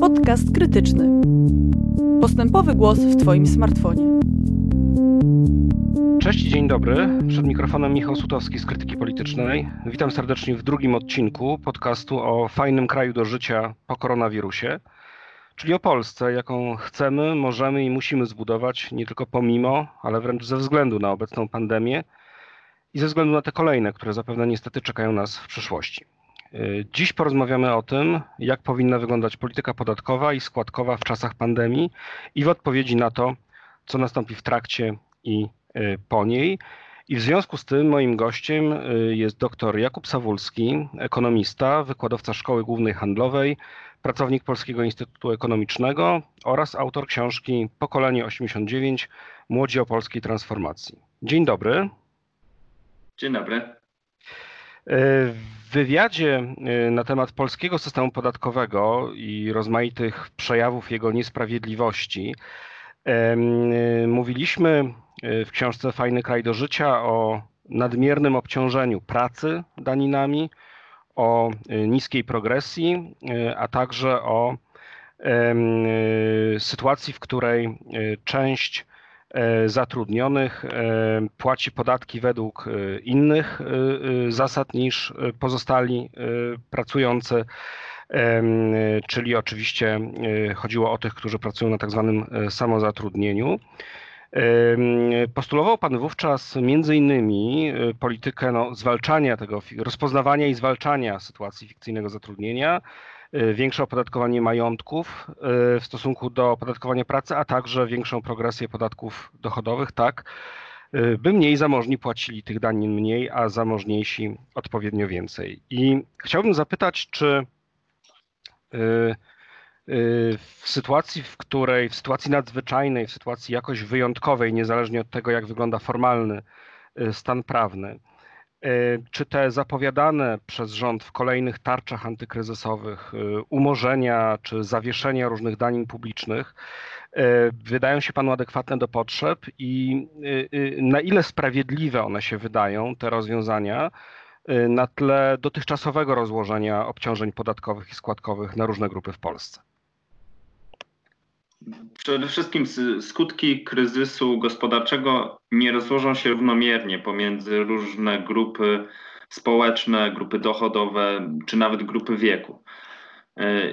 Podcast krytyczny. Postępowy głos w Twoim smartfonie. Cześć dzień dobry. Przed mikrofonem Michał Sutowski z Krytyki Politycznej. Witam serdecznie w drugim odcinku podcastu o fajnym kraju do życia po koronawirusie, czyli o Polsce, jaką chcemy, możemy i musimy zbudować nie tylko pomimo, ale wręcz ze względu na obecną pandemię i ze względu na te kolejne, które zapewne niestety czekają nas w przyszłości. Dziś porozmawiamy o tym, jak powinna wyglądać polityka podatkowa i składkowa w czasach pandemii i w odpowiedzi na to, co nastąpi w trakcie i y, po niej. I w związku z tym moim gościem y, jest dr Jakub Sawulski, ekonomista, wykładowca Szkoły Głównej Handlowej, pracownik Polskiego Instytutu Ekonomicznego oraz autor książki Pokolenie 89 Młodzi o polskiej transformacji. Dzień dobry. Dzień dobry. W wywiadzie na temat polskiego systemu podatkowego i rozmaitych przejawów jego niesprawiedliwości mówiliśmy w książce Fajny kraj do życia o nadmiernym obciążeniu pracy daninami, o niskiej progresji, a także o sytuacji, w której część E, zatrudnionych e, płaci podatki według e, innych zasad niż pozostali pracujący, czyli oczywiście chodziło o tych, którzy pracują na tak zwanym samozatrudnieniu. Postulował Pan wówczas między innymi politykę no, zwalczania tego, rozpoznawania i zwalczania sytuacji fikcyjnego zatrudnienia, większe opodatkowanie majątków y, w stosunku do opodatkowania pracy, a także większą progresję podatków dochodowych, tak, y, by mniej zamożni płacili tych danin mniej, a zamożniejsi odpowiednio więcej. I chciałbym zapytać, czy w sytuacji, w której, w sytuacji nadzwyczajnej, w sytuacji jakoś wyjątkowej, niezależnie od tego, jak wygląda formalny stan prawny, czy te zapowiadane przez rząd w kolejnych tarczach antykryzysowych e, umorzenia czy zawieszenia różnych danin publicznych e, wydają się panu adekwatne do potrzeb i na ile sprawiedliwe one się wydają, te rozwiązania, na tle dotychczasowego rozłożenia obciążeń podatkowych i składkowych na różne grupy w Polsce? Przede wszystkim skutki kryzysu gospodarczego nie rozłożą się równomiernie pomiędzy różne grupy społeczne, grupy dochodowe czy nawet grupy wieku.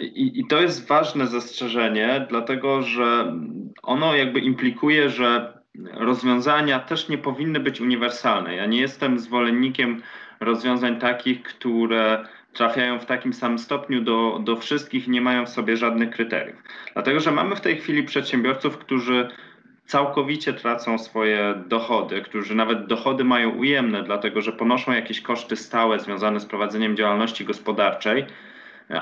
I, I, to jest ważne zastrzeżenie, dlatego że ono jakby implikuje, że rozwiązania też nie powinny być uniwersalne. Ja nie jestem zwolennikiem rozwiązań takich, które trafiają w takim samym stopniu do, do wszystkich, nie mają w sobie żadnych kryteriów. Dlatego, że mamy w tej chwili przedsiębiorców, którzy całkowicie tracą swoje dochody, którzy nawet dochody mają ujemne, dlatego że ponoszą jakieś koszty stałe związane z prowadzeniem działalności gospodarczej,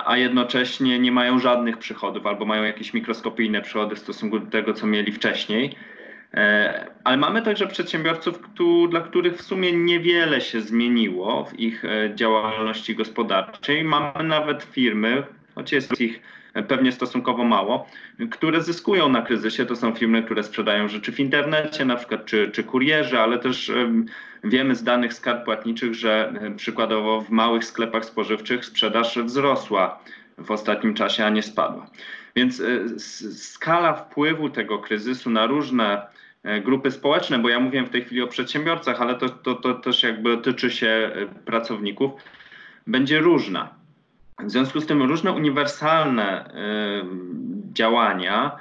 a jednocześnie nie mają żadnych przychodów albo mają jakieś mikroskopijne przychody w stosunku do tego, co mieli wcześniej. E, ale mamy także przedsiębiorców, dla których w sumie niewiele się zmieniło w ich e, działalności gospodarczej. Mamy nawet firmy, choć jest ich pewnie stosunkowo mało, które zyskują na kryzysie. To są firmy, które sprzedają rzeczy w internecie, na przykład czy, czy kurierzy, ale też wiemy z danych skarb płatniczych, że e, przykładowo w małych sklepach spożywczych sprzedaż wzrosła w ostatnim czasie, a nie spadła. Więc skala wpływu tego kryzysu na różne E, grupy społeczne, bo ja mówię w tej chwili o przedsiębiorcach, ale to, to, to też jakby dotyczy się e, pracowników, będzie różna. W związku z tym różne uniwersalne y, działania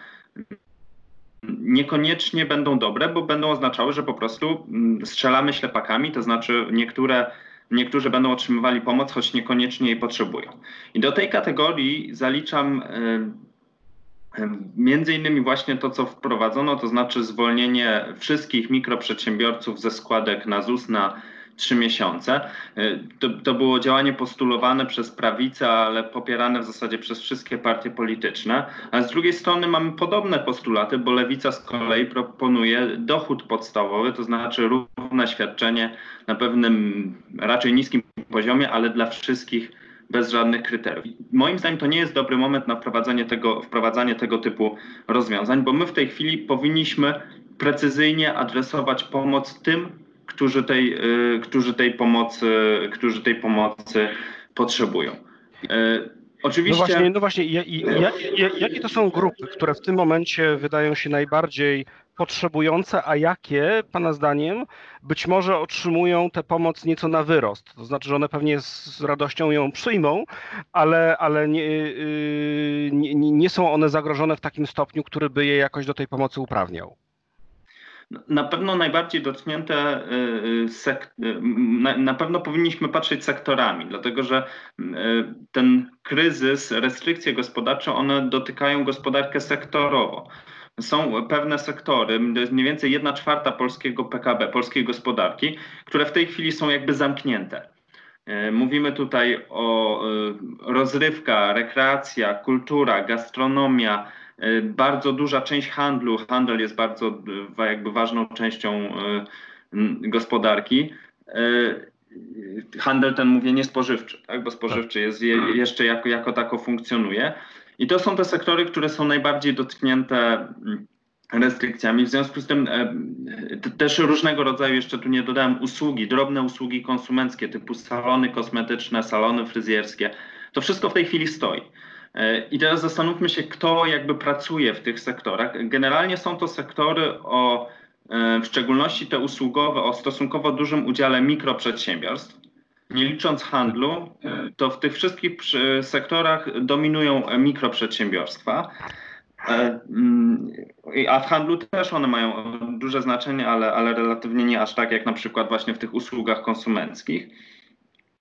niekoniecznie będą dobre, bo będą oznaczały, że po prostu mm, strzelamy ślepakami, to znaczy niektóre, niektórzy będą otrzymywali pomoc, choć niekoniecznie jej potrzebują. I do tej kategorii zaliczam Między innymi właśnie to, co wprowadzono, to znaczy zwolnienie wszystkich mikroprzedsiębiorców ze składek na ZUS na trzy miesiące. To, to, było działanie postulowane przez prawicę, ale popierane w zasadzie przez wszystkie partie polityczne. A z drugiej strony mamy podobne postulaty, bo lewica z kolei proponuje dochód podstawowy, to znaczy równe świadczenie na pewnym raczej niskim poziomie, ale dla wszystkich bez żadnych kryteriów. Moim zdaniem to nie jest dobry moment na wprowadzanie tego, wprowadzanie tego typu rozwiązań, bo my w tej chwili powinniśmy precyzyjnie adresować pomoc tym, którzy tej, y, którzy tej, pomocy, którzy tej pomocy potrzebują. Y, Oczywiście. No właśnie, no właśnie ja, ja, ja, jakie to są grupy, które w tym momencie wydają się najbardziej potrzebujące, a jakie, Pana zdaniem, być może otrzymują tę pomoc nieco na wyrost? To znaczy, że one pewnie z radością ją przyjmą, ale, ale nie, yy, nie, nie są one zagrożone w takim stopniu, który by je jakoś do tej pomocy uprawniał. Na pewno najbardziej dotknięte, y, y, na pewno powinniśmy patrzeć sektorami, dlatego że ten kryzys, restrykcje gospodarcze, one dotykają gospodarkę sektorowo. Są pewne sektory, to jest mniej więcej jedna czwarta polskiego PKB, polskiej gospodarki, które w tej chwili są jakby zamknięte. Mówimy tutaj o rozrywka, rekreacja, kultura, gastronomia, E, bardzo duża część handlu, handel jest bardzo e, jakby ważną częścią e, gospodarki. Handel ten mówię nie spożywczy, tak? bo spożywczy jest jeszcze jako, jako tako funkcjonuje. I to są te sektory, które są najbardziej dotknięte restrykcjami. W związku z tym też różnego rodzaju, jeszcze tu nie dodałem, usługi, drobne usługi konsumenckie typu salony kosmetyczne, salony fryzjerskie. To wszystko w tej chwili stoi. I teraz zastanówmy się, kto jakby pracuje w tych sektorach. Generalnie są to sektory o, e, w szczególności te usługowe, o stosunkowo dużym udziale mikroprzedsiębiorstw. Nie licząc handlu, to w tych wszystkich sektorach dominują mikroprzedsiębiorstwa. E, mm, a w handlu też one mają duże znaczenie, ale, ale relatywnie nie aż tak jak na przykład właśnie w tych usługach konsumenckich.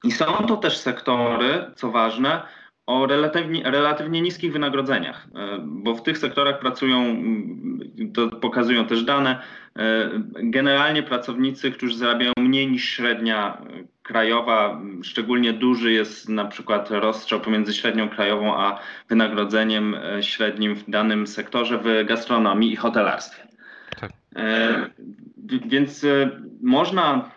I są to też sektory, co ważne, o relatywnie, relatywnie niskich wynagrodzeniach, e, bo w tych sektorach pracują, to pokazują też dane, e, generalnie pracownicy, którzy zarabiają mniej niż średnia krajowa, szczególnie duży jest na przykład rozstrzał pomiędzy średnią krajową a wynagrodzeniem e, średnim w danym sektorze w gastronomii i hotelarstwie. Tak. Więc można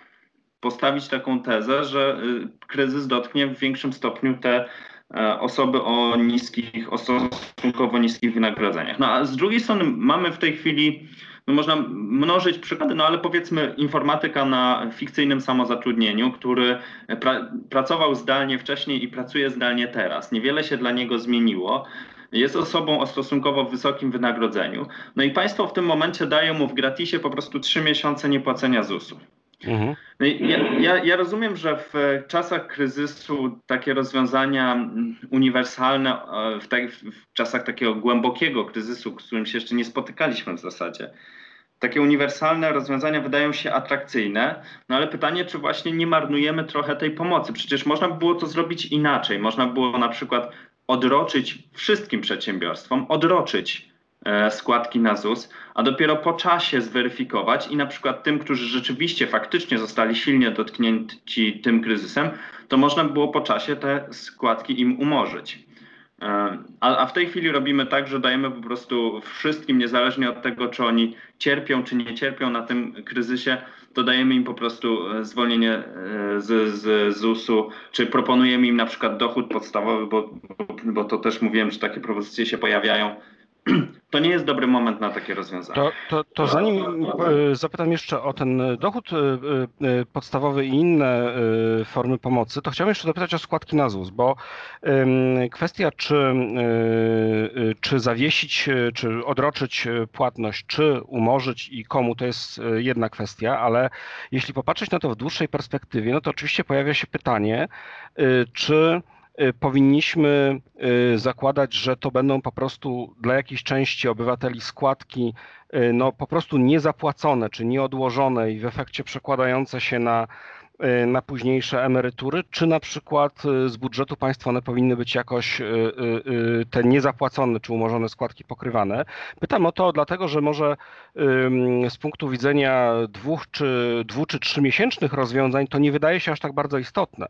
postawić taką tezę, że kryzys dotknie w większym stopniu te E, osoby o niskich, o stosunkowo niskich wynagrodzeniach. No a z drugiej strony mamy w tej chwili, no można mnożyć przykłady, no ale powiedzmy informatyka na fikcyjnym samozatrudnieniu, który pra, pracował zdalnie wcześniej i pracuje zdalnie teraz. Niewiele się dla niego zmieniło. Jest osobą o stosunkowo wysokim wynagrodzeniu. No i państwo w tym momencie dają mu w gratisie po prostu trzy miesiące niepłacenia ZUS-u. Mhm. No ja, ja, ja, rozumiem, że w czasach kryzysu takie rozwiązania uniwersalne, e, w, tak, w czasach takiego głębokiego kryzysu, z którym się jeszcze nie spotykaliśmy w zasadzie, takie uniwersalne rozwiązania wydają się atrakcyjne, no ale pytanie, czy właśnie nie marnujemy trochę tej pomocy? Przecież można by było to zrobić inaczej. Można było na przykład odroczyć wszystkim przedsiębiorstwom, odroczyć składki na ZUS, a dopiero po czasie zweryfikować i na przykład tym, którzy rzeczywiście faktycznie zostali silnie dotknięci tym kryzysem, to można było po czasie te składki im umorzyć. E, a, a w tej chwili robimy tak, że dajemy po prostu wszystkim, niezależnie od tego, czy oni cierpią, czy nie cierpią na tym kryzysie, to dajemy im po prostu e, zwolnienie z, z ZUS-u, czy proponujemy im na przykład dochód podstawowy, bo, bo to też mówiłem, że takie propozycje się pojawiają to nie jest dobry moment na takie rozwiązanie. To, to, to zanim e, zapytam jeszcze o ten dochód e, e, podstawowy i inne formy pomocy, to chciałbym jeszcze dopytać o składki na ZUS, bo kwestia, czy, czy zawiesić, czy odroczyć płatność, czy umorzyć i komu, to jest jedna kwestia, ale jeśli popatrzeć na to w dłuższej perspektywie, no to oczywiście pojawia się pytanie, czy powinniśmy y, zakładać, że to będą po prostu dla jakiejś części obywateli składki y, no, po prostu niezapłacone czy nieodłożone i w efekcie przekładające się na Y, na późniejsze emerytury, czy na przykład y, z budżetu państwa one powinny być jakoś y, te niezapłacone czy umorzone składki pokrywane. Pytam o to dlatego, że może z punktu widzenia dwóch czy, dwu czy trzymiesięcznych rozwiązań to nie wydaje się aż tak bardzo istotne.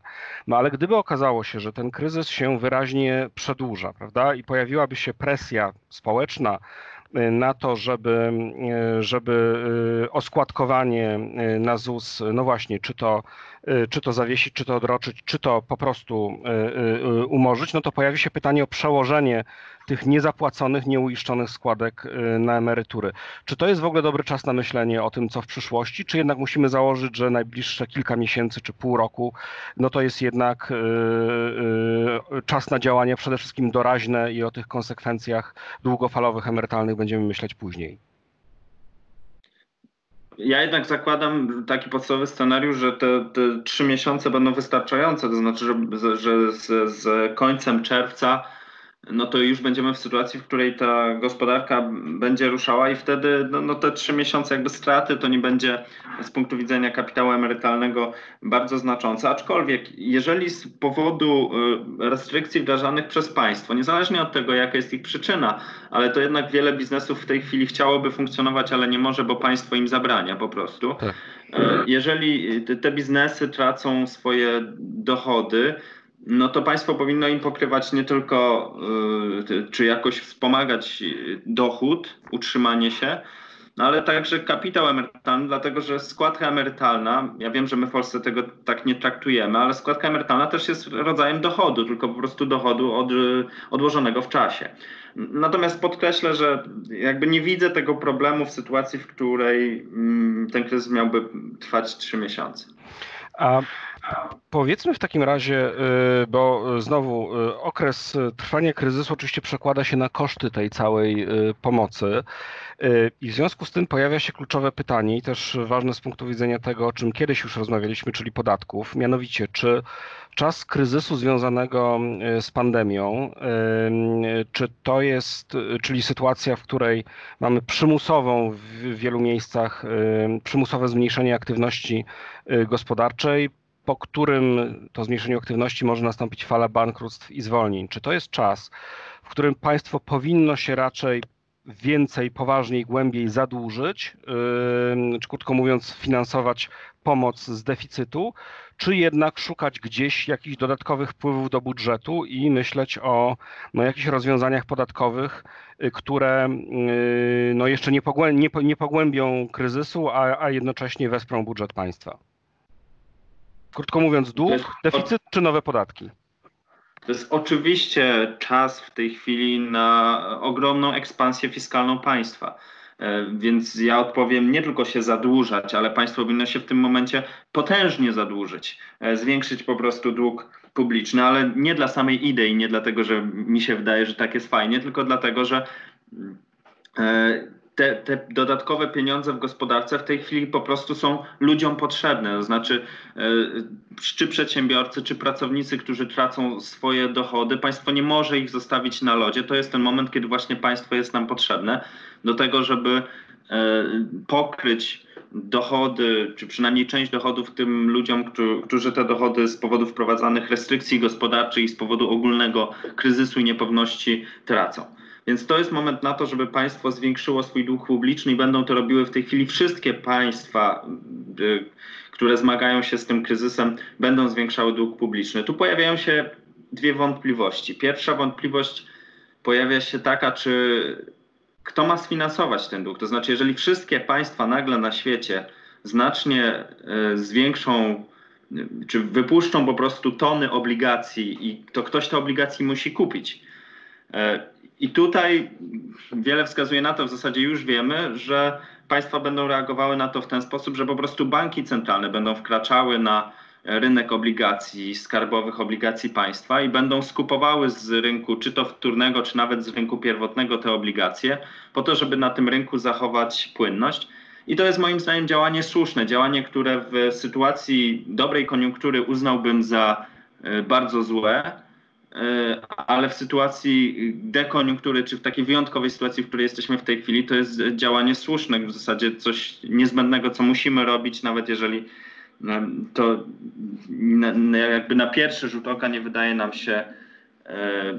No ale gdyby okazało się, że ten kryzys się wyraźnie przedłuża, prawda, i pojawiłaby się presja społeczna, na to, żeby, żeby y, oskładkowanie y, na ZUS, no właśnie, czy to czy to zawiesić, czy to odroczyć, czy to po prostu y, umorzyć, no to pojawi się pytanie o przełożenie tych niezapłaconych, nieuiszczonych składek na emerytury. Czy to jest w ogóle dobry czas na myślenie o tym, co w przyszłości, czy jednak musimy założyć, że najbliższe kilka miesięcy czy pół roku, no to jest jednak czas na działania przede wszystkim doraźne i o tych konsekwencjach długofalowych emerytalnych będziemy myśleć później? Ja jednak zakładam taki podstawowy scenariusz, że te, trzy miesiące będą wystarczające, to znaczy, że, że z, z końcem czerwca no to już będziemy w sytuacji, w której ta gospodarka będzie ruszała i wtedy no, no, te trzy miesiące jakby straty to nie będzie z punktu widzenia kapitału emerytalnego bardzo znaczące. Aczkolwiek jeżeli z powodu y, restrykcji wdrażanych przez państwo, niezależnie od tego jaka jest ich przyczyna, ale to jednak wiele biznesów w tej chwili chciałoby funkcjonować, ale nie może, bo państwo im zabrania po prostu. Tak. Y, jeżeli te biznesy tracą swoje dochody, no to państwo powinno im pokrywać nie tylko, y, czy jakoś wspomagać dochód, utrzymanie się, no ale także kapitał emerytalny, dlatego że składka emerytalna, ja wiem, że my w Polsce tego tak nie traktujemy, ale składka emerytalna też jest rodzajem dochodu, tylko po prostu dochodu od, odłożonego w czasie. Natomiast podkreślę, że jakby nie widzę tego problemu w sytuacji, w której mm, ten kryzys miałby trwać trzy miesiące. A Powiedzmy w takim razie, y, bo znowu y, okres trwania kryzysu oczywiście przekłada się na koszty tej całej y, pomocy. I w związku z tym pojawia się kluczowe pytanie i też ważne z punktu widzenia tego, o czym kiedyś już rozmawialiśmy, czyli podatków, mianowicie czy czas kryzysu związanego z pandemią, czy to jest, czyli sytuacja, w której mamy przymusową w wielu miejscach, przymusowe zmniejszenie aktywności gospodarczej, po którym to zmniejszeniu aktywności może nastąpić fala bankructw i zwolnień. Czy to jest czas, w którym państwo powinno się raczej więcej, poważniej, głębiej zadłużyć, czy krótko mówiąc, finansować pomoc z deficytu, czy jednak szukać gdzieś jakichś dodatkowych wpływów do budżetu i myśleć o no, jakichś rozwiązaniach podatkowych, yy, które yy, no, jeszcze nie, pogłębią, nie, nie pogłębią kryzysu, a, a jednocześnie wesprą budżet państwa? Krótko mówiąc, dług, deficyt czy nowe podatki? To jest oczywiście czas w tej chwili na ogromną ekspansję fiskalną państwa. E, więc ja odpowiem, nie tylko się zadłużać, ale państwo powinno się w tym momencie potężnie zadłużyć, e, zwiększyć po prostu dług publiczny, ale nie dla samej idei, nie dlatego, że mi się wydaje, że tak jest fajnie, tylko dlatego, że e, te, te, dodatkowe pieniądze w gospodarce w tej chwili po prostu są ludziom potrzebne. To znaczy, e, czy przedsiębiorcy, czy pracownicy, którzy tracą swoje dochody, państwo nie może ich zostawić na lodzie. To jest ten moment, kiedy właśnie państwo jest nam potrzebne do tego, żeby e, pokryć dochody, czy przynajmniej część dochodów tym ludziom, którzy te dochody z powodu wprowadzanych restrykcji gospodarczych i z powodu ogólnego kryzysu i niepewności tracą. Więc to jest moment na to, żeby państwo zwiększyło swój dług publiczny i będą to robiły w tej chwili wszystkie państwa, y, które zmagają się z tym kryzysem, będą zwiększały dług publiczny. Tu pojawiają się dwie wątpliwości. Pierwsza wątpliwość pojawia się taka, czy kto ma sfinansować ten dług? To znaczy, jeżeli wszystkie państwa nagle na świecie znacznie y, zwiększą y, czy wypuszczą po prostu tony obligacji i to ktoś te obligacje musi kupić. I tutaj wiele wskazuje na to, w zasadzie już wiemy, że państwa będą reagowały na to w ten sposób, że po prostu banki centralne będą wkraczały na rynek obligacji, skarbowych obligacji państwa i będą skupowały z rynku, czy to wtórnego, czy nawet z rynku pierwotnego te obligacje, po to, żeby na tym rynku zachować płynność. I to jest moim zdaniem działanie słuszne, działanie, które w sytuacji dobrej koniunktury uznałbym za e, bardzo złe, ale w sytuacji dekoniunktury, czy w takiej wyjątkowej sytuacji, w której jesteśmy w tej chwili, to jest działanie słuszne, w zasadzie coś niezbędnego, co musimy robić, nawet jeżeli e, to jakby na pierwszy rzut oka nie wydaje nam się e,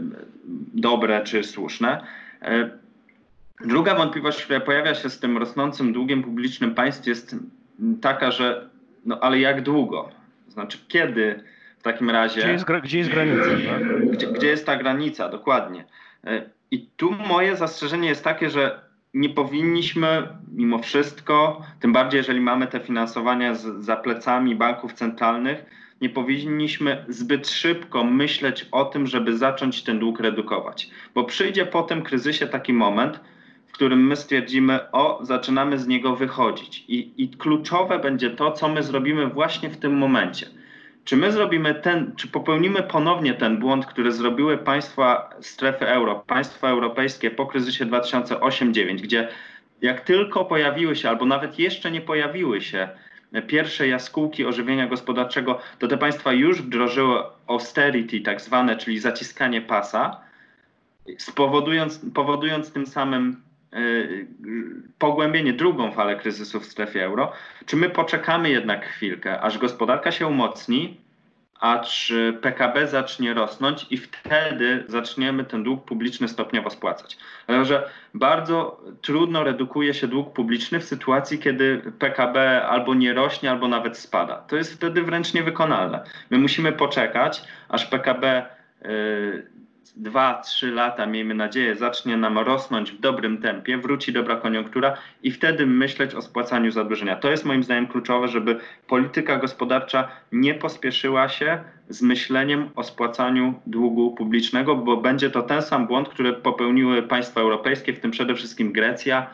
dobre czy słuszne. Druga wątpliwość, która pojawia się z tym rosnącym długiem publicznym państw jest taka, że no ale jak długo? Znaczy kiedy w takim razie. Gdzie jest, gdzie jest granica? Tak? Gdzie, gdzie jest ta granica, dokładnie. E, I tu moje zastrzeżenie jest takie, że nie powinniśmy mimo wszystko, tym bardziej jeżeli mamy te finansowania z, za plecami banków centralnych, nie powinniśmy zbyt szybko myśleć o tym, żeby zacząć ten dług redukować. Bo przyjdzie po tym kryzysie taki moment, w którym my stwierdzimy, o, zaczynamy z niego wychodzić. I, I kluczowe będzie to, co my zrobimy właśnie w tym momencie. Czy my zrobimy ten, czy popełnimy ponownie ten błąd, który zrobiły państwa strefy euro, państwa europejskie po kryzysie 2008-2009, gdzie jak tylko pojawiły się, albo nawet jeszcze nie pojawiły się pierwsze jaskółki ożywienia gospodarczego, to te państwa już wdrożyły austerity, tak zwane, czyli zaciskanie pasa, spowodując, powodując tym samym Y, pogłębienie drugą falę kryzysu w strefie euro, czy my poczekamy jednak chwilkę, aż gospodarka się umocni, aż PKB zacznie rosnąć i wtedy zaczniemy ten dług publiczny stopniowo spłacać. Dlatego, że bardzo trudno redukuje się dług publiczny w sytuacji, kiedy PKB albo nie rośnie, albo nawet spada. To jest wtedy wręcz niewykonalne. My musimy poczekać, aż PKB. Yy, 2-3 lata, miejmy nadzieję, zacznie nam rosnąć w dobrym tempie, wróci dobra koniunktura i wtedy myśleć o spłacaniu zadłużenia. To jest moim zdaniem kluczowe, żeby polityka gospodarcza nie pospieszyła się z myśleniem o spłacaniu długu publicznego, bo będzie to ten sam błąd, który popełniły państwa europejskie, w tym przede wszystkim Grecja,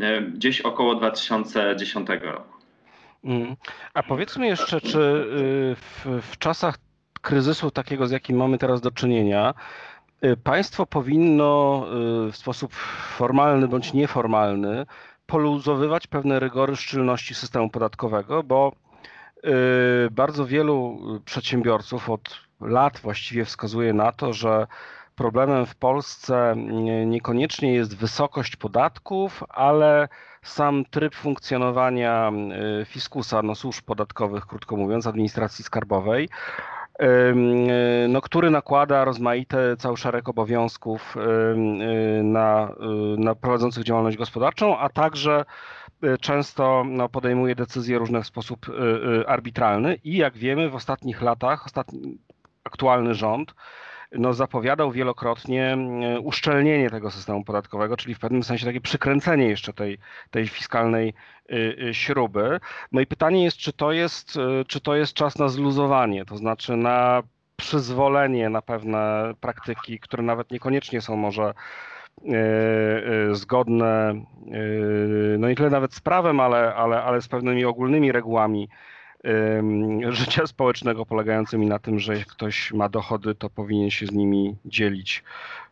e, gdzieś około 2010 roku. Mm. A powiedzmy jeszcze, czy y, w, w czasach kryzysu takiego, z jakim mamy teraz do czynienia, Y, państwo powinno y, w sposób formalny bądź nieformalny poluzowywać pewne rygory szczelności systemu podatkowego, bo y, bardzo wielu przedsiębiorców od lat właściwie wskazuje na to, że problemem w Polsce niekoniecznie jest wysokość podatków, ale sam tryb funkcjonowania fiskusa, no służb podatkowych, krótko mówiąc, administracji skarbowej, no, który nakłada rozmaite cały szereg obowiązków y, na, y, na prowadzących działalność gospodarczą, a także często no, podejmuje decyzje różne w sposób arbitralny. I jak wiemy w ostatnich latach, ostatni, aktualny rząd no, zapowiadał wielokrotnie mm, uszczelnienie tego systemu podatkowego, czyli w pewnym sensie takie przykręcenie jeszcze tej, tej fiskalnej y, y, śruby. No i pytanie jest, czy to jest, y, czy to jest czas na zluzowanie, to znaczy na przyzwolenie na pewne praktyki, które nawet niekoniecznie są może zgodne, no nie tyle nawet z prawem, ale, ale, ale z pewnymi ogólnymi regułami życia społecznego polegającymi na tym, że jak ktoś ma dochody, to powinien się z nimi dzielić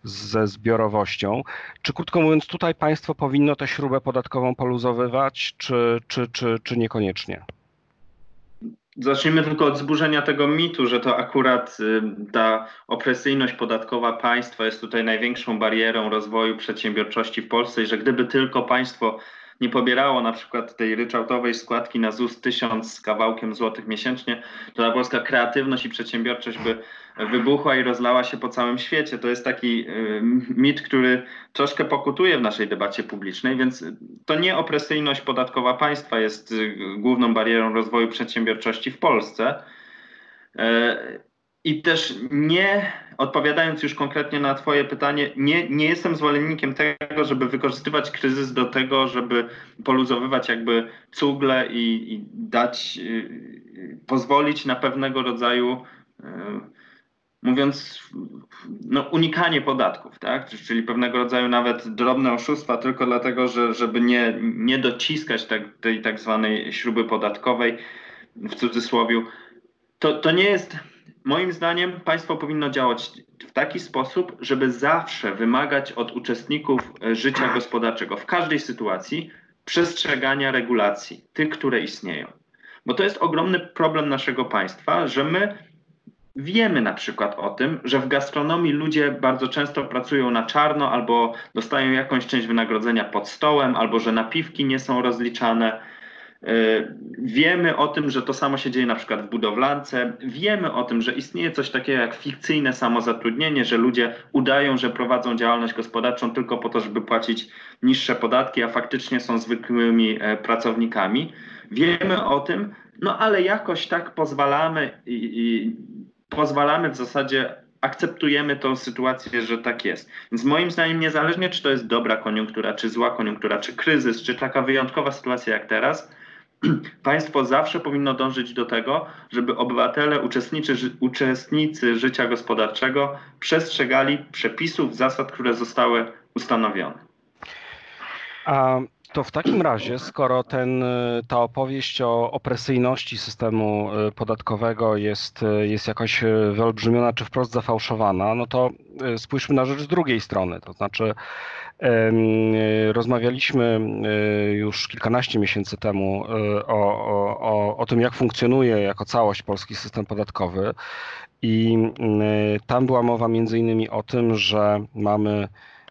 ze zbiorowością. Czy krótko mówiąc, tutaj państwo powinno tę śrubę podatkową poluzowywać, czy, czy, czy, czy niekoniecznie? Zacznijmy tylko od zburzenia tego mitu, że to akurat ta opresyjność podatkowa państwa jest tutaj największą barierą rozwoju przedsiębiorczości w Polsce i że gdyby tylko państwo nie pobierało na przykład tej ryczałtowej składki na ZUS tysiąc z kawałkiem złotych miesięcznie, to ta polska kreatywność i przedsiębiorczość by wybuchła i rozlała się po całym świecie. To jest taki y, mit, który troszkę pokutuje w naszej debacie publicznej, więc to nie opresyjność podatkowa państwa jest y, główną barierą rozwoju przedsiębiorczości w Polsce. I też nie, odpowiadając już konkretnie na Twoje pytanie, nie, nie jestem zwolennikiem tego, żeby wykorzystywać kryzys do tego, żeby poluzowywać jakby cugle i, i dać, yy, pozwolić na pewnego rodzaju, yy, mówiąc, no, unikanie podatków, tak? czyli pewnego rodzaju nawet drobne oszustwa, tylko dlatego, że, żeby nie, nie dociskać tak, tej tak zwanej śruby podatkowej w cudzysłowie. To, to nie jest Moim zdaniem państwo powinno działać w taki sposób, żeby zawsze wymagać od uczestników e, życia gospodarczego w każdej sytuacji przestrzegania regulacji, tych, które istnieją. Bo to jest ogromny problem naszego państwa, że my wiemy na przykład o tym, że w gastronomii ludzie bardzo często pracują na czarno albo dostają jakąś część wynagrodzenia pod stołem, albo że napiwki nie są rozliczane wiemy o tym, że to samo się dzieje na przykład w budowlance. Wiemy o tym, że istnieje coś takiego jak fikcyjne samozatrudnienie, że ludzie udają, że prowadzą działalność gospodarczą tylko po to, żeby płacić niższe podatki, a faktycznie są zwykłymi e, pracownikami. Wiemy o tym, no ale jakoś tak pozwalamy i, i pozwalamy w zasadzie akceptujemy tą sytuację, że tak jest. Więc moim zdaniem, niezależnie czy to jest dobra koniunktura, czy zła koniunktura, czy kryzys, czy taka wyjątkowa sytuacja jak teraz, państwo zawsze powinno dążyć do tego, żeby obywatele, uczestnicy, uczestnicy życia gospodarczego przestrzegali przepisów, zasad, które zostały ustanowione. A to w takim razie, skoro ten, ta opowieść o opresyjności systemu y, podatkowego jest, y, jest jakoś y, wyolbrzymiona czy wprost zafałszowana, no to spójrzmy na rzecz z drugiej strony. To znaczy, rozmawialiśmy już kilkanaście miesięcy temu o, o, o tym, jak funkcjonuje jako całość polski system podatkowy. I tam była mowa między innymi o tym, że mamy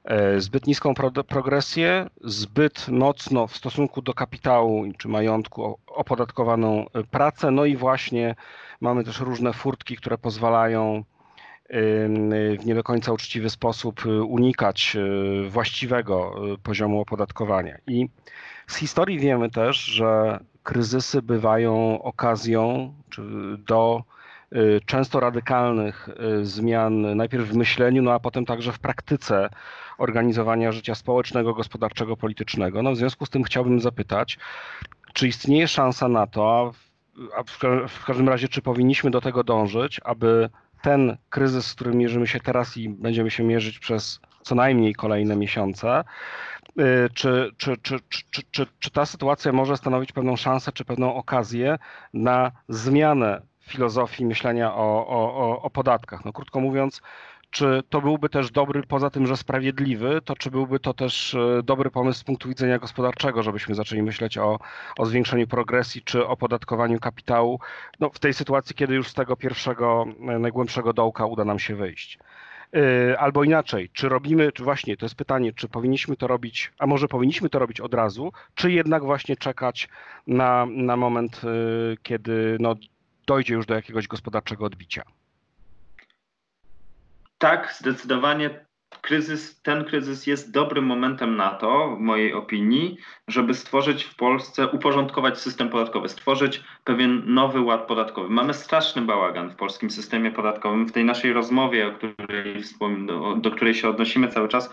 E, zbyt niską progresję, zbyt mocno w stosunku do kapitału czy majątku opodatkowaną e, pracę, no i właśnie mamy też różne furtki, które pozwalają w nie do końca uczciwy sposób e, unikać właściwego poziomu opodatkowania. I z historii wiemy też, że kryzysy bywają okazją do często radykalnych zmian, najpierw w myśleniu, no a potem także w praktyce organizowania życia społecznego, gospodarczego, politycznego. No, w związku z tym chciałbym zapytać, czy istnieje szansa na to, a w każdym razie, czy powinniśmy do tego dążyć, aby ten kryzys, z którym mierzymy się teraz i będziemy się mierzyć przez co najmniej kolejne miesiące, czy, czy, czy, czy, czy, czy ta sytuacja może stanowić pewną szansę, czy pewną okazję na zmianę filozofii myślenia o, o, o podatkach? No, krótko mówiąc, czy to byłby też dobry, poza tym, że sprawiedliwy, to czy byłby to też e, dobry pomysł z punktu widzenia gospodarczego, żebyśmy zaczęli myśleć o, o zwiększeniu progresji czy opodatkowaniu kapitału no, w tej sytuacji, kiedy już z tego pierwszego, e, najgłębszego dołka uda nam się wyjść. E, albo inaczej, czy robimy, czy właśnie to jest pytanie, czy powinniśmy to robić, a może powinniśmy to robić od razu, czy jednak właśnie czekać na, na moment, kiedy no, dojdzie już do jakiegoś gospodarczego odbicia? Tak, zdecydowanie kryzys, ten kryzys jest dobrym momentem na to, w mojej opinii, żeby stworzyć w Polsce, uporządkować system podatkowy, stworzyć pewien nowy ład podatkowy. Mamy straszny bałagan w polskim systemie podatkowym. W tej naszej rozmowie, o której, do, której się odnosimy cały czas,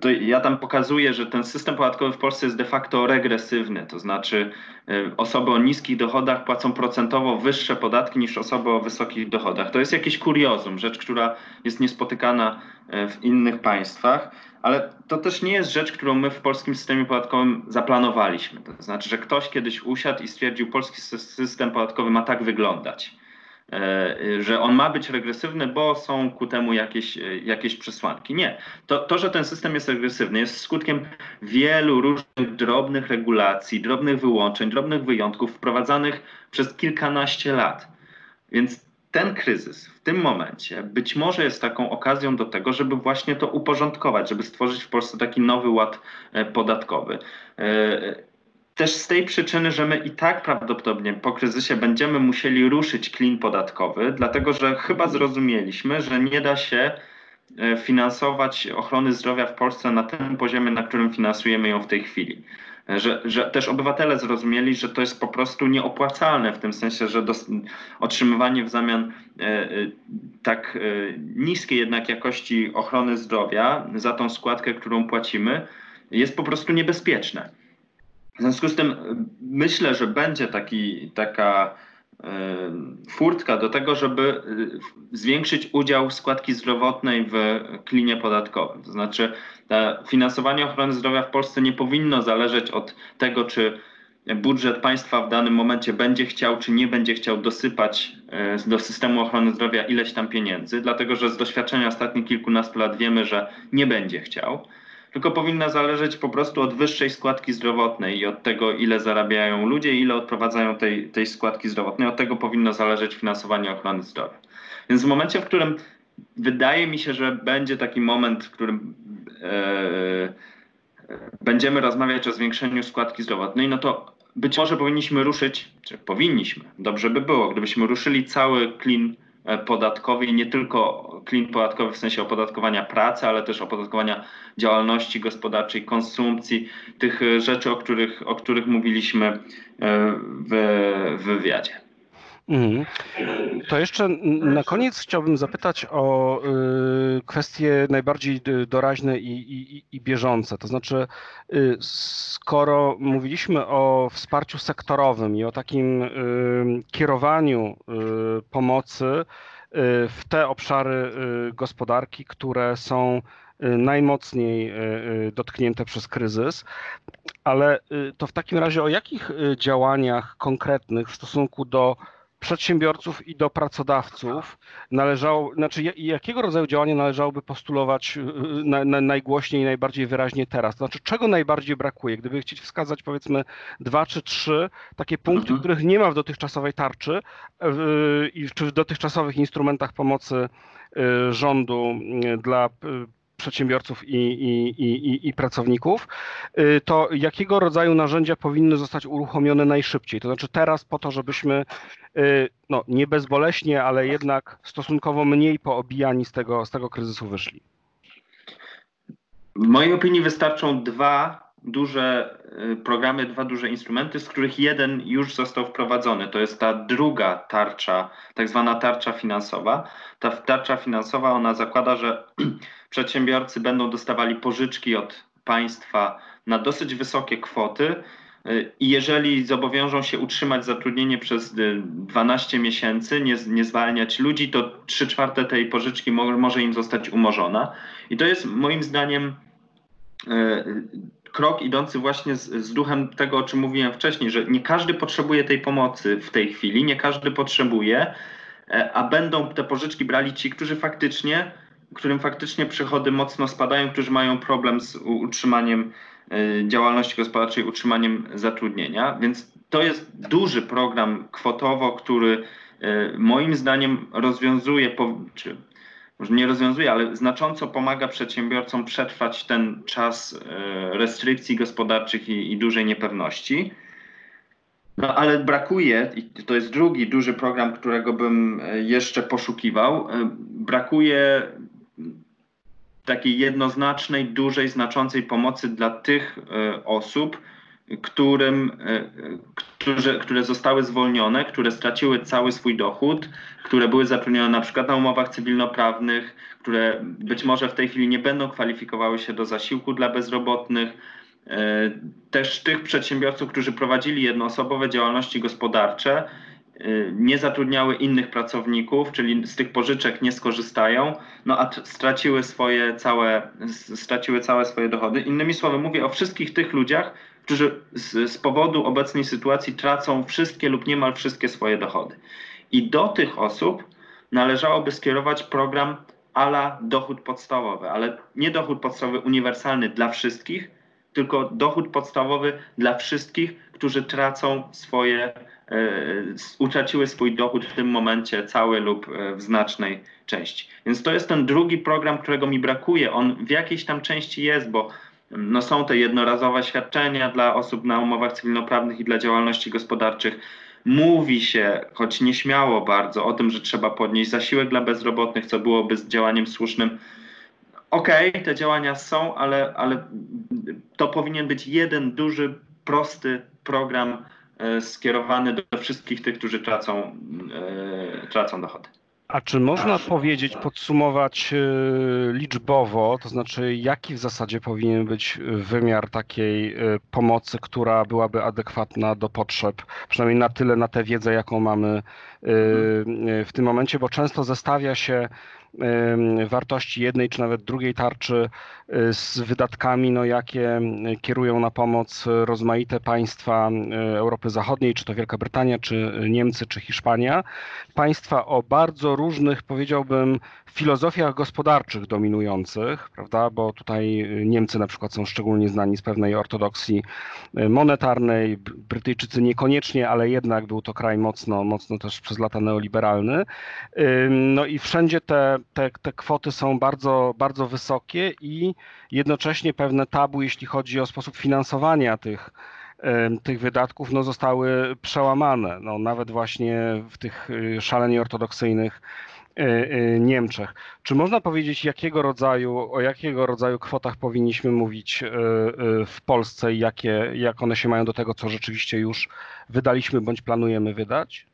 to ja tam pokazuję, że ten system podatkowy w Polsce jest de facto regresywny, to znaczy e, osoby o niskich dochodach płacą procentowo wyższe podatki niż osoby o wysokich dochodach. To jest jakieś kuriozum, rzecz, która jest niespotykana e, w innych państwach, ale to też nie jest rzecz, którą my w polskim systemie podatkowym zaplanowaliśmy. To znaczy, że ktoś kiedyś usiadł i stwierdził, polski system podatkowy ma tak wyglądać. E, że on ma być regresywny, bo są ku temu jakieś, e, jakieś przesłanki. Nie. To, to, że ten system jest regresywny, jest skutkiem wielu różnych drobnych regulacji, drobnych wyłączeń, drobnych wyjątków wprowadzanych przez kilkanaście lat. Więc ten kryzys w tym momencie być może jest taką okazją do tego, żeby właśnie to uporządkować, żeby stworzyć w Polsce taki nowy ład e, podatkowy. Też z tej przyczyny, że my i tak prawdopodobnie po kryzysie będziemy musieli ruszyć klin podatkowy, dlatego że chyba zrozumieliśmy, że nie da się e, finansować ochrony zdrowia w Polsce na tym poziomie, na którym finansujemy ją w tej chwili. E, że, że też obywatele zrozumieli, że to jest po prostu nieopłacalne w tym sensie, że otrzymywanie w zamian e, tak niskiej jednak jakości ochrony zdrowia za tą składkę, którą płacimy, jest po prostu niebezpieczne. W związku z tym y, myślę, że będzie taki, taka y, furtka do tego, żeby y, zwiększyć udział składki zdrowotnej w klinie podatkowym. To znaczy, finansowanie ochrony zdrowia w Polsce nie powinno zależeć od tego, czy budżet państwa w danym momencie będzie chciał, czy nie będzie chciał dosypać do systemu ochrony zdrowia ileś tam pieniędzy, dlatego że z doświadczenia ostatnich kilkunastu lat wiemy, że nie będzie chciał tylko powinna zależeć po prostu od wyższej składki zdrowotnej i od tego, ile zarabiają ludzie, ile odprowadzają tej, tej składki zdrowotnej. Od tego powinno zależeć finansowanie ochrony zdrowia. Więc w momencie, w którym wydaje mi się, że będzie taki moment, w którym e, będziemy rozmawiać o zwiększeniu składki zdrowotnej, no to być może powinniśmy ruszyć, czy powinniśmy, dobrze by było, gdybyśmy ruszyli cały klin Podatkowy i nie tylko klin podatkowy w sensie opodatkowania pracy, ale też opodatkowania działalności gospodarczej, konsumpcji, tych rzeczy, o których, o których mówiliśmy e, w wywiadzie. Mhm. To jeszcze na koniec chciałbym zapytać o y, kwestie najbardziej doraźne i, i, i, bieżące. To znaczy, y, skoro mówiliśmy o wsparciu sektorowym i o takim y, kierowaniu pomocy w te obszary gospodarki, które są najmocniej dotknięte przez kryzys, ale to w takim razie o jakich działaniach konkretnych w stosunku do przedsiębiorców i do pracodawców należało, znaczy jakiego rodzaju działania należałoby postulować y, y, na, na, najgłośniej i najbardziej wyraźnie teraz? Znaczy, czego najbardziej brakuje? Gdyby chcieć wskazać powiedzmy dwa czy trzy takie punkty, mhm. których nie ma w dotychczasowej tarczy yy, czy w dotychczasowych instrumentach pomocy yy, rządu dla przedsiębiorców i, i, i, i, pracowników, y, to jakiego rodzaju narzędzia powinny zostać uruchomione najszybciej? To znaczy teraz po to, żebyśmy y, no, nie bezboleśnie, ale jednak stosunkowo mniej poobijani z tego, z tego kryzysu wyszli. W mojej opinii wystarczą dwa duże y, programy, dwa duże instrumenty, z których jeden już został wprowadzony. To jest ta druga tarcza, tak zwana tarcza finansowa. Ta tarcza finansowa, ona zakłada, że przedsiębiorcy będą dostawali pożyczki od państwa na dosyć wysokie kwoty. Y, I jeżeli zobowiążą się utrzymać zatrudnienie przez 12 miesięcy, nie, nie zwalniać ludzi, to 3 czwarte tej pożyczki mo, może im zostać umorzona. I to jest moim zdaniem krok idący właśnie z, z, duchem tego, o czym mówiłem wcześniej, że nie każdy potrzebuje tej pomocy w tej chwili, nie każdy potrzebuje, e, a będą te pożyczki brali ci, którzy faktycznie, którym faktycznie przychody mocno spadają, którzy mają problem z utrzymaniem e, działalności gospodarczej, utrzymaniem zatrudnienia. Więc to jest duży program kwotowo, który e, moim zdaniem rozwiązuje, czy może nie rozwiązuje, ale znacząco pomaga przedsiębiorcom przetrwać ten czas e, restrykcji gospodarczych i, i dużej niepewności. No ale brakuje, i to jest drugi duży program, którego bym e, jeszcze poszukiwał, e, brakuje takiej jednoznacznej, dużej, znaczącej pomocy dla tych osób, którym, którzy, które zostały zwolnione, które straciły cały swój dochód, które były zatrudnione na przykład na umowach cywilnoprawnych, które być może w tej chwili nie będą kwalifikowały się do zasiłku dla bezrobotnych. E, też tych przedsiębiorców, którzy prowadzili jednoosobowe działalności gospodarcze, e, nie zatrudniały innych pracowników, czyli z tych pożyczek nie skorzystają, no a straciły swoje całe, straciły całe swoje dochody. Innymi słowy, mówię o wszystkich tych ludziach, którzy z, z powodu obecnej sytuacji tracą wszystkie lub niemal wszystkie swoje dochody. I do tych osób należałoby skierować program ala dochód podstawowy, ale nie dochód podstawowy uniwersalny dla wszystkich, tylko dochód podstawowy dla wszystkich, którzy tracą swoje, e, utraciły swój dochód w tym momencie cały lub e, w znacznej części. Więc to jest ten drugi program, którego mi brakuje. On w jakiejś tam części jest, bo no są te jednorazowe świadczenia dla osób na umowach cywilnoprawnych i dla działalności gospodarczych. Mówi się, choć nieśmiało bardzo, o tym, że trzeba podnieść zasiłek dla bezrobotnych, co byłoby z działaniem słusznym. Okej, okay, te działania są, ale, ale to powinien być jeden duży, prosty program e, skierowany do wszystkich tych, którzy tracą, e, tracą dochody. A czy można powiedzieć, podsumować e, liczbowo, to znaczy jaki w zasadzie powinien być wymiar takiej e, pomocy, która byłaby adekwatna do potrzeb, przynajmniej na tyle, na tę wiedzę, jaką mamy w tym momencie, bo często zestawia się wartości jednej czy nawet drugiej tarczy y, z wydatkami, no, jakie kierują na pomoc rozmaite państwa y, Europy Zachodniej, czy to Wielka Brytania, czy Niemcy, czy Hiszpania. Państwa o bardzo różnych, powiedziałbym, filozofiach gospodarczych dominujących, prawda, bo tutaj Niemcy na przykład są szczególnie znani z pewnej ortodoksji monetarnej, Brytyjczycy niekoniecznie, ale jednak był to kraj mocno, mocno też przez lata neoliberalny. No i wszędzie te te, te kwoty są bardzo, bardzo wysokie i jednocześnie pewne tabu, jeśli chodzi o sposób finansowania tych, tych wydatków, no, zostały przełamane. No, nawet właśnie w tych y, szalenie ortodoksyjnych y, y, Niemczech. Czy można powiedzieć, jakiego rodzaju, o jakiego rodzaju kwotach powinniśmy mówić w Polsce i jakie, jak one się mają do tego, co rzeczywiście już wydaliśmy bądź planujemy wydać?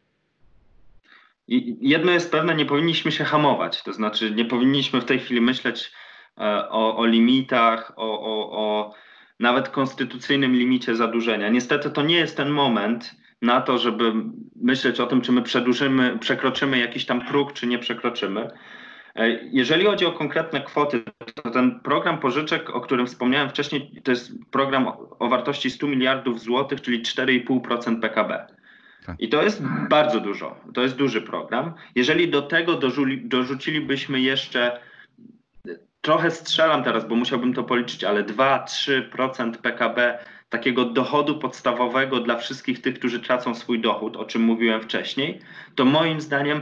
Jedno jest pewne, nie powinniśmy się hamować. To znaczy, nie powinniśmy w tej chwili myśleć o, o limitach, o, o, o nawet konstytucyjnym limicie zadłużenia. Niestety to nie jest ten moment na to, żeby myśleć o tym, czy my przedłużymy, przekroczymy jakiś tam próg, czy nie przekroczymy. E, jeżeli chodzi o konkretne kwoty, to ten program pożyczek, o którym wspomniałem wcześniej, to jest program o wartości 100 miliardów złotych, czyli 4,5% PKB. Tak. I to jest bardzo dużo. To jest duży program. Jeżeli do tego dorzucilibyśmy jeszcze trochę strzelam teraz, bo musiałbym to policzyć, ale 2-3% PKB takiego dochodu podstawowego dla wszystkich tych, którzy tracą swój dochód, o czym mówiłem wcześniej, to moim zdaniem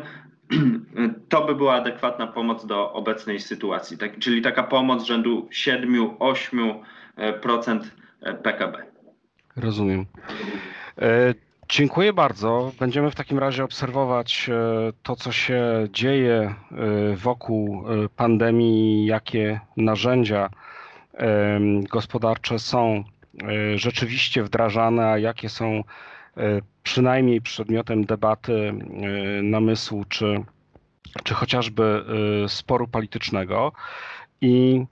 to by była adekwatna pomoc do obecnej sytuacji, tak, czyli taka pomoc rzędu 7-8% PKB. Rozumiem. E, Dziękuję bardzo. Będziemy w takim razie obserwować e, to, co się dzieje e, wokół e, pandemii, jakie narzędzia gospodarcze są rzeczywiście wdrażane, a jakie są przynajmniej przedmiotem debaty, namysłu czy, czy chociażby sporu politycznego. I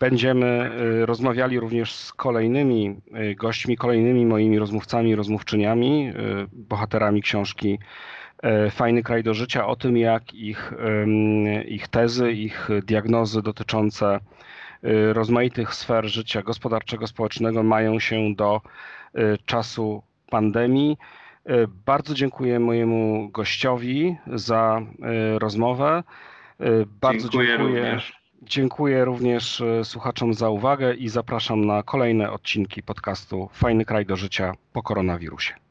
Będziemy y, rozmawiali również z kolejnymi y, gośćmi, kolejnymi moimi rozmówcami, rozmówczyniami, y, bohaterami książki Fajny kraj do życia, o tym, jak ich, ich tezy, ich diagnozy dotyczące rozmaitych sfer życia gospodarczego, społecznego mają się do czasu pandemii. Bardzo dziękuję mojemu gościowi za rozmowę. Bardzo dziękuję. dziękuję. Również. Dziękuję również e, słuchaczom za uwagę i zapraszam na kolejne odcinki podcastu Fajny kraj do życia po koronawirusie.